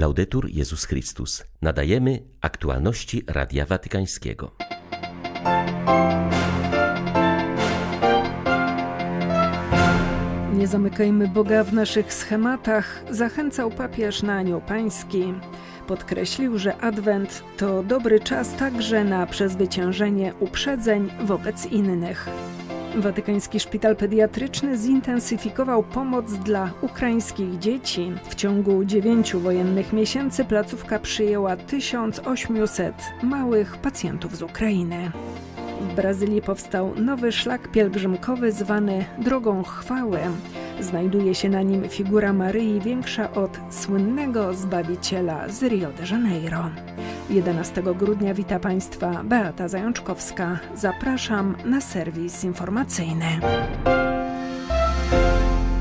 Laudetur Jezus Chrystus. Nadajemy aktualności Radia Watykańskiego. Nie zamykajmy Boga w naszych schematach, zachęcał papież na Anioł Pański. Podkreślił, że Adwent to dobry czas także na przezwyciężenie uprzedzeń wobec innych. Watykański Szpital Pediatryczny zintensyfikował pomoc dla ukraińskich dzieci. W ciągu dziewięciu wojennych miesięcy placówka przyjęła 1800 małych pacjentów z Ukrainy. W Brazylii powstał nowy szlak pielgrzymkowy zwany Drogą Chwały. Znajduje się na nim figura Maryi większa od słynnego Zbawiciela z Rio de Janeiro. 11 grudnia wita Państwa Beata Zajączkowska. Zapraszam na serwis informacyjny.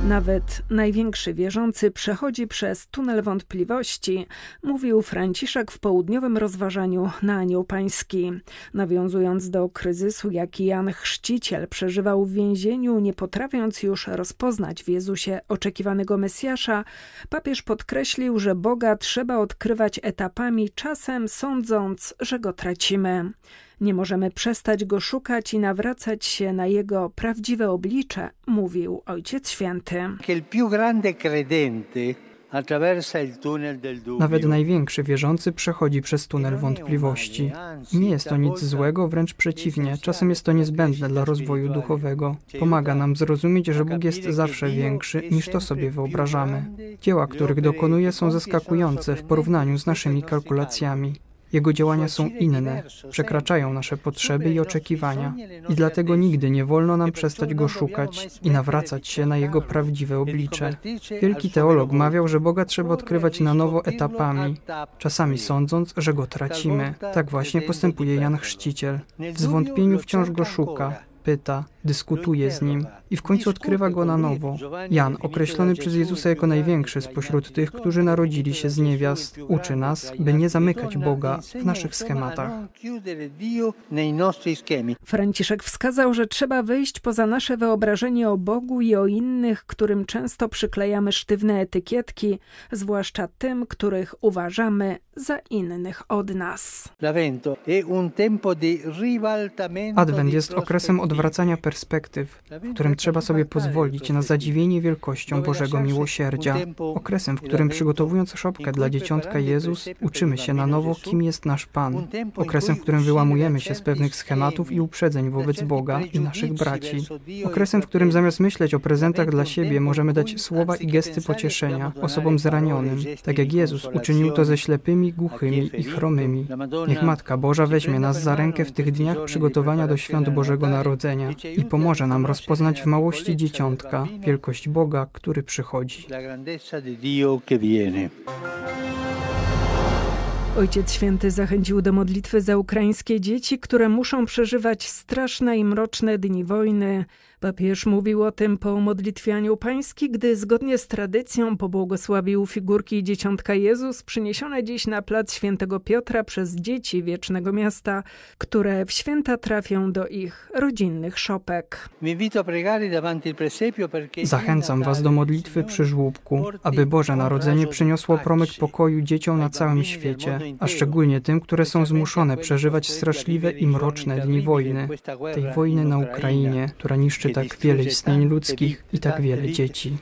Nawet największy wierzący przechodzi przez tunel wątpliwości, mówił Franciszek w południowym rozważaniu na Anioł Pański. Nawiązując do kryzysu, jaki Jan Chrzciciel przeżywał w więzieniu, nie potrafiąc już rozpoznać w Jezusie oczekiwanego Mesjasza, papież podkreślił, że Boga trzeba odkrywać etapami, czasem sądząc, że go tracimy. Nie możemy przestać go szukać i nawracać się na jego prawdziwe oblicze, mówił Ojciec Święty. Nawet największy wierzący przechodzi przez tunel wątpliwości. Nie jest to nic złego, wręcz przeciwnie, czasem jest to niezbędne dla rozwoju duchowego. Pomaga nam zrozumieć, że Bóg jest zawsze większy niż to sobie wyobrażamy. Dzieła, których dokonuje, są zaskakujące w porównaniu z naszymi kalkulacjami. Jego działania są inne, przekraczają nasze potrzeby i oczekiwania, i dlatego nigdy nie wolno nam przestać go szukać i nawracać się na jego prawdziwe oblicze. Wielki teolog mawiał, że Boga trzeba odkrywać na nowo etapami, czasami sądząc, że go tracimy. Tak właśnie postępuje Jan Chrzciciel. W zwątpieniu wciąż go szuka, pyta, dyskutuje z nim i w końcu odkrywa go na nowo. Jan, określony przez Jezusa jako największy spośród tych, którzy narodzili się z niewiast, uczy nas, by nie zamykać Boga w naszych schematach. Franciszek wskazał, że trzeba wyjść poza nasze wyobrażenie o Bogu i o innych, którym często przyklejamy sztywne etykietki, zwłaszcza tym, których uważamy za innych od nas. Adwent jest okresem odwracania perspektyw, w którym trzeba sobie pozwolić na zadziwienie wielkością Bożego miłosierdzia. Okresem, w którym przygotowując szopkę dla dzieciątka Jezus, uczymy się na nowo, kim jest nasz Pan. Okresem, w którym wyłamujemy się z pewnych schematów i uprzedzeń wobec Boga i naszych braci. Okresem, w którym zamiast myśleć o prezentach dla siebie, możemy dać słowa i gesty pocieszenia osobom zranionym, tak jak Jezus uczynił to ze ślepymi, głuchymi i chromymi. Niech Matka Boża weźmie nas za rękę w tych dniach przygotowania do świąt Bożego Narodzenia i pomoże nam rozpoznać w małości dzieciątka wielkość Boga, który przychodzi. Ojciec Święty zachęcił do modlitwy za ukraińskie dzieci, które muszą przeżywać straszne i mroczne dni wojny. Papież mówił o tym po modlitwianiu pański, gdy zgodnie z tradycją pobłogosławił figurki Dzieciątka Jezus przyniesione dziś na plac Świętego Piotra przez dzieci Wiecznego Miasta, które w święta trafią do ich rodzinnych szopek. Zachęcam Was do modlitwy przy żłóbku, aby Boże Narodzenie przyniosło promyk pokoju dzieciom na całym świecie, a szczególnie tym, które są zmuszone przeżywać straszliwe i mroczne dni wojny, tej wojny na Ukrainie, która niszczy tak wiele istnień ludzkich i tak wiele dzieci.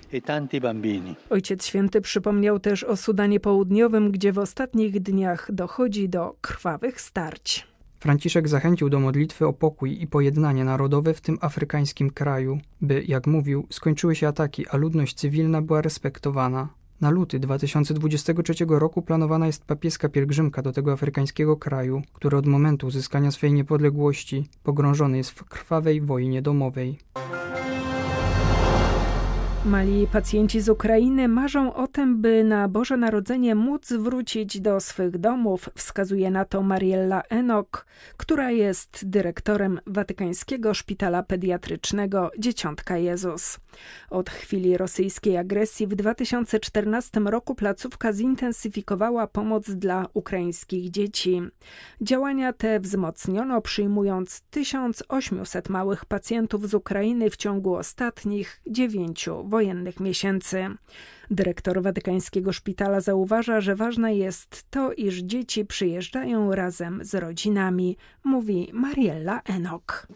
Ojciec Święty przypomniał też o Sudanie Południowym, gdzie w ostatnich dniach dochodzi do krwawych starć. Franciszek zachęcił do modlitwy o pokój i pojednanie narodowe w tym afrykańskim kraju, by, jak mówił, skończyły się ataki, a ludność cywilna była respektowana. Na luty 2023 roku planowana jest papieska pielgrzymka do tego afrykańskiego kraju, który od momentu uzyskania swej niepodległości pogrążony jest w krwawej wojnie domowej. Mali pacjenci z Ukrainy marzą o tym, by na Boże Narodzenie móc wrócić do swych domów, wskazuje na to Mariella Enok, która jest dyrektorem Watykańskiego Szpitala Pediatrycznego Dzieciątka Jezus. Od chwili rosyjskiej agresji w 2014 roku placówka zintensyfikowała pomoc dla ukraińskich dzieci. Działania te wzmocniono, przyjmując 1800 małych pacjentów z Ukrainy w ciągu ostatnich dziewięciu wojennych miesięcy. Dyrektor Watykańskiego Szpitala zauważa, że ważne jest to, iż dzieci przyjeżdżają razem z rodzinami, mówi Mariella Enok.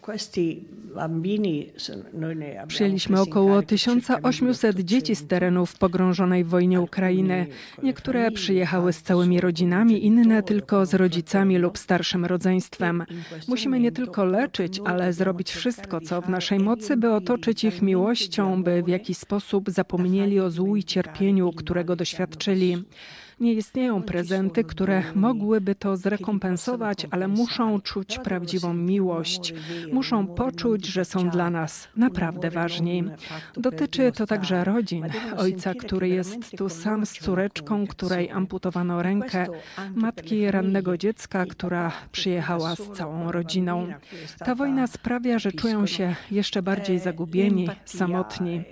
Przyjęliśmy około 1800 dzieci z terenów pogrążonej w wojnie Ukrainy. Niektóre przyjechały z całymi rodzinami, inne tylko z rodzicami lub starszym rodzeństwem. Musimy nie tylko leczyć, ale zrobić wszystko, co w naszej mocy, by otoczyć ich miłością, by w jakiś sposób zapomnieli o złu i cierpieniu, którego doświadczyli. Nie istnieją prezenty, które mogłyby to zrekompensować, ale muszą czuć prawdziwą miłość. Muszą poczuć, że są dla nas naprawdę ważni. Dotyczy to także rodzin. Ojca, który jest tu sam z córeczką, której amputowano rękę, matki rannego dziecka, która przyjechała z całą rodziną. Ta wojna sprawia, że czują się jeszcze bardziej zagubieni, samotni.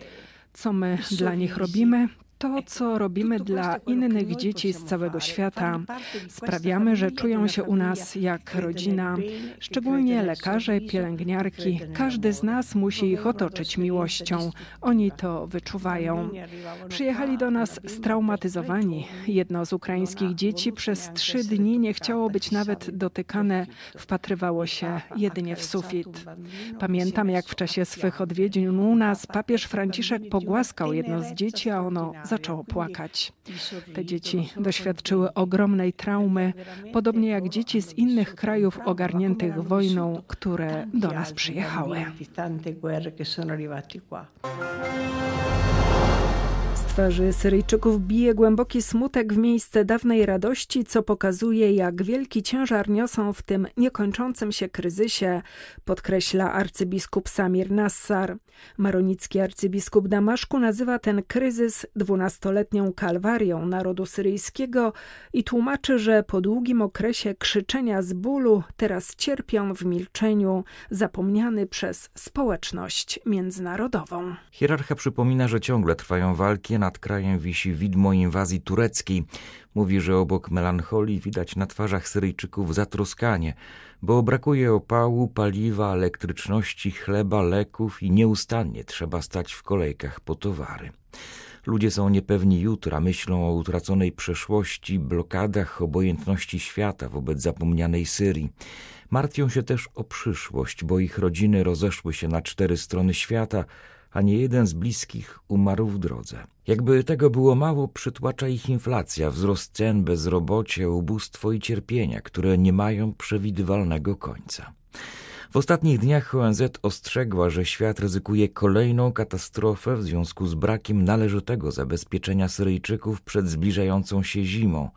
Co my dla nich robimy? To, co robimy dla innych dzieci z całego świata. Sprawiamy, że czują się u nas jak rodzina, szczególnie lekarze, pielęgniarki. Każdy z nas musi ich otoczyć miłością. Oni to wyczuwają. Przyjechali do nas straumatyzowani. Jedno z ukraińskich dzieci przez trzy dni nie chciało być nawet dotykane, wpatrywało się jedynie w sufit. Pamiętam, jak w czasie swych odwiedzin u nas papież Franciszek pogłaskał jedno z dzieci, a ono zaczęło płakać. Te dzieci doświadczyły ogromnej traumy, podobnie jak dzieci z innych krajów ogarniętych wojną, które do nas przyjechały. Twarzy Syryjczyków bije głęboki smutek w miejsce dawnej radości, co pokazuje, jak wielki ciężar niosą w tym niekończącym się kryzysie, podkreśla arcybiskup Samir Nassar. Maronicki arcybiskup Damaszku nazywa ten kryzys dwunastoletnią kalwarią narodu syryjskiego i tłumaczy, że po długim okresie krzyczenia z bólu teraz cierpią w milczeniu, zapomniany przez społeczność międzynarodową. Hierarcha przypomina, że ciągle trwają walki nad krajem wisi widmo inwazji tureckiej. Mówi, że obok melancholii widać na twarzach Syryjczyków zatroskanie, bo brakuje opału, paliwa, elektryczności, chleba, leków i nieustannie trzeba stać w kolejkach po towary. Ludzie są niepewni jutra, myślą o utraconej przeszłości, blokadach, obojętności świata wobec zapomnianej Syrii. Martwią się też o przyszłość, bo ich rodziny rozeszły się na cztery strony świata, a nie jeden z bliskich umarł w drodze. Jakby tego było mało, przytłacza ich inflacja, wzrost cen, bezrobocie, ubóstwo i cierpienia, które nie mają przewidywalnego końca. W ostatnich dniach ONZ ostrzegła, że świat ryzykuje kolejną katastrofę w związku z brakiem należytego zabezpieczenia Syryjczyków przed zbliżającą się zimą.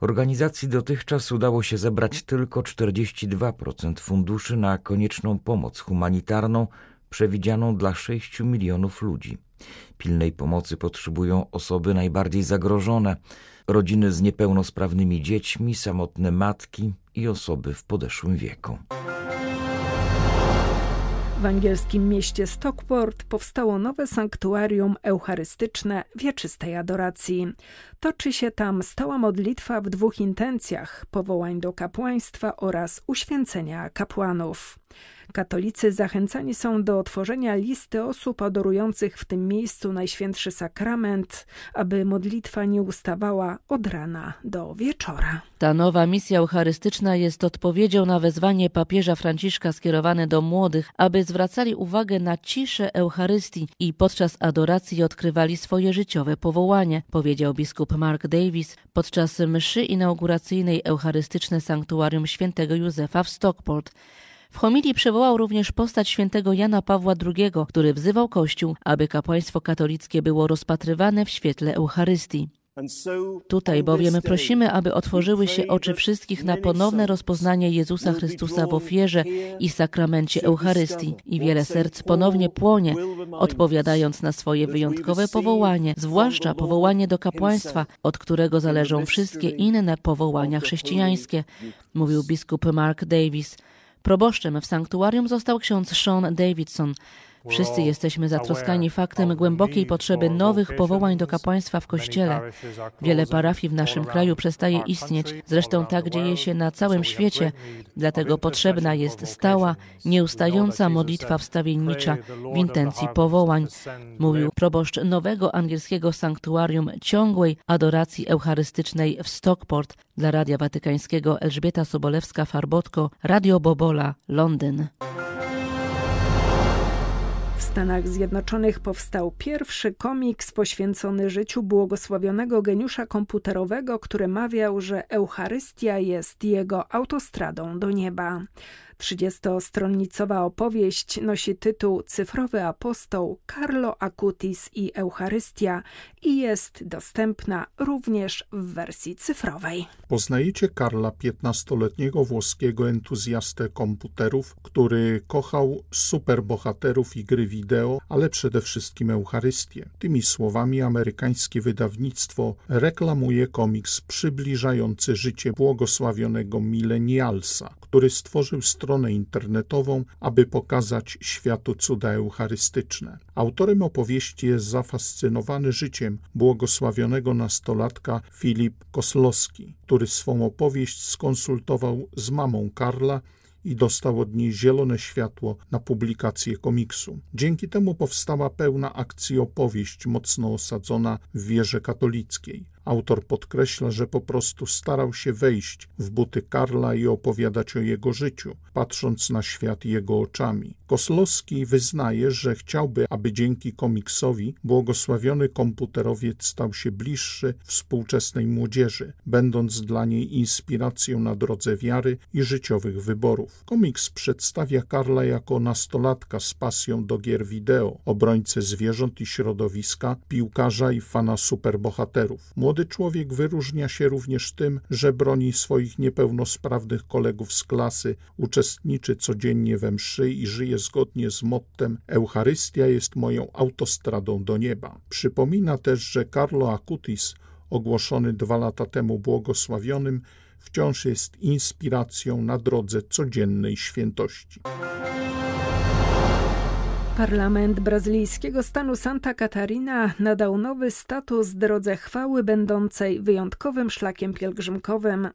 Organizacji dotychczas udało się zebrać tylko 42% funduszy na konieczną pomoc humanitarną przewidzianą dla 6 milionów ludzi. Pilnej pomocy potrzebują osoby najbardziej zagrożone, rodziny z niepełnosprawnymi dziećmi, samotne matki i osoby w podeszłym wieku. W angielskim mieście Stockport powstało nowe sanktuarium eucharystyczne wieczystej adoracji. Toczy się tam stała modlitwa w dwóch intencjach: powołań do kapłaństwa oraz uświęcenia kapłanów. Katolicy zachęcani są do otworzenia listy osób adorujących w tym miejscu Najświętszy Sakrament, aby modlitwa nie ustawała od rana do wieczora. Ta nowa misja eucharystyczna jest odpowiedzią na wezwanie papieża Franciszka skierowane do młodych, aby zwracali uwagę na ciszę Eucharystii i podczas adoracji odkrywali swoje życiowe powołanie, powiedział biskup Mark Davis podczas mszy inauguracyjnej Eucharystyczne Sanktuarium Świętego Józefa w Stockport. W homilii przywołał również postać świętego Jana Pawła II, który wzywał Kościół, aby kapłaństwo katolickie było rozpatrywane w świetle Eucharystii. Tutaj bowiem prosimy, aby otworzyły się oczy wszystkich na ponowne rozpoznanie Jezusa Chrystusa w ofierze i sakramencie Eucharystii i wiele serc ponownie płonie, odpowiadając na swoje wyjątkowe powołanie, zwłaszcza powołanie do kapłaństwa, od którego zależą wszystkie inne powołania chrześcijańskie, mówił biskup Mark Davis. Proboszczem w sanktuarium został ksiądz Sean Davidson. Wszyscy jesteśmy zatroskani faktem głębokiej potrzeby nowych powołań do kapłaństwa w Kościele. Wiele parafii w naszym kraju przestaje istnieć, zresztą tak dzieje się na całym świecie, dlatego potrzebna jest stała, nieustająca modlitwa wstawiennicza w intencji powołań, mówił proboszcz nowego angielskiego sanktuarium ciągłej adoracji eucharystycznej w Stockport dla Radia Watykańskiego. Elżbieta Sobolewska-Farbotko, Radio Bobola, Londyn. W Stanach Zjednoczonych powstał pierwszy komiks poświęcony życiu błogosławionego geniusza komputerowego, który mawiał, że Eucharystia jest jego autostradą do nieba. 30-stronnicowa opowieść nosi tytuł Cyfrowy apostoł Carlo Acutis i Eucharystia i jest dostępna również w wersji cyfrowej. Poznajecie Karla, 15-letniego włoskiego entuzjastę komputerów, który kochał superbohaterów i gry wideo, ale przede wszystkim Eucharystię. Tymi słowami amerykańskie wydawnictwo reklamuje komiks przybliżający życie błogosławionego milenialsa, który stworzył stronę internetową, aby pokazać światu cuda eucharystyczne. Autorem opowieści jest zafascynowany życiem błogosławionego nastolatka Filip Koslowski, który swą opowieść skonsultował z mamą Karla i dostał od niej zielone światło na publikację komiksu. Dzięki temu powstała pełna akcji opowieść mocno osadzona w wierze katolickiej. Autor podkreśla, że po prostu starał się wejść w buty Karla i opowiadać o jego życiu, patrząc na świat jego oczami. Koslowski wyznaje, że chciałby, aby dzięki komiksowi błogosławiony komputerowiec stał się bliższy współczesnej młodzieży, będąc dla niej inspiracją na drodze wiary i życiowych wyborów. Komiks przedstawia Karla jako nastolatka z pasją do gier wideo, obrońcę zwierząt i środowiska, piłkarza i fana superbohaterów. Młody Młody człowiek wyróżnia się również tym, że broni swoich niepełnosprawnych kolegów z klasy, uczestniczy codziennie we mszy i żyje zgodnie z mottem Eucharystia jest moją autostradą do nieba. Przypomina też, że Carlo Acutis, ogłoszony dwa lata temu błogosławionym, wciąż jest inspiracją na drodze codziennej świętości. Parlament brazylijskiego stanu Santa Catarina nadał nowy status drodze chwały będącej wyjątkowym szlakiem pielgrzymkowym.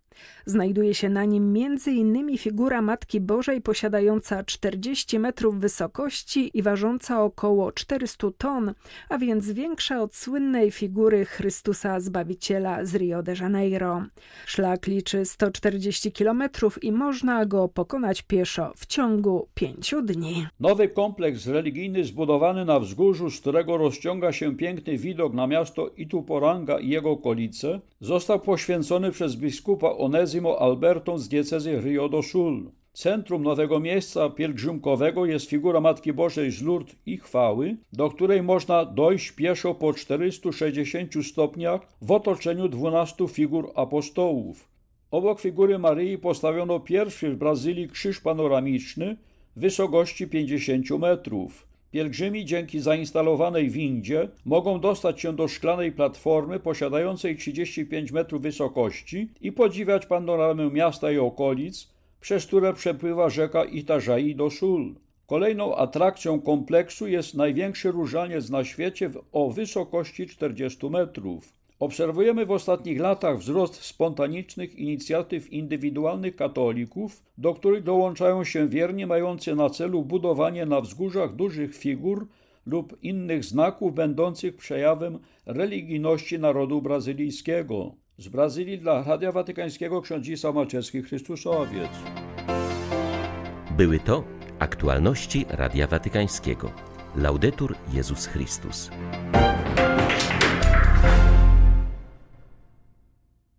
Znajduje się na nim m.in. figura Matki Bożej posiadająca 40 metrów wysokości i ważąca około 400 ton, a więc większa od słynnej figury Chrystusa Zbawiciela z Rio de Janeiro. Szlak liczy 140 kilometrów i można go pokonać pieszo w ciągu pięciu dni. Nowy kompleks religijny religijny zbudowany na wzgórzu, z którego rozciąga się piękny widok na miasto Ituporanga i jego okolice, został poświęcony przez biskupa Onezimo Alberto z diecezy Rio do Sul. Centrum nowego miejsca pielgrzymkowego jest figura Matki Bożej z Lourdes i chwały, do której można dojść pieszo po 460 stopniach w otoczeniu 12 figur apostołów. Obok figury Maryi postawiono pierwszy w Brazylii krzyż panoramiczny, wysokości 50 metrów. Pielgrzymi dzięki zainstalowanej windzie mogą dostać się do szklanej platformy posiadającej 35 metrów wysokości i podziwiać panoramę miasta i okolic, przez które przepływa rzeka Itajaí do Sul. Kolejną atrakcją kompleksu jest największy różaniec na świecie o wysokości 40 metrów. Obserwujemy w ostatnich latach wzrost spontanicznych inicjatyw indywidualnych katolików, do których dołączają się wierni mający na celu budowanie na wzgórzach dużych figur lub innych znaków będących przejawem religijności narodu brazylijskiego. Z Brazylii dla Radia Watykańskiego ksiądz Malczewski Chrystusowiec. Były to aktualności Radia Watykańskiego. Laudetur Jezus Chrystus.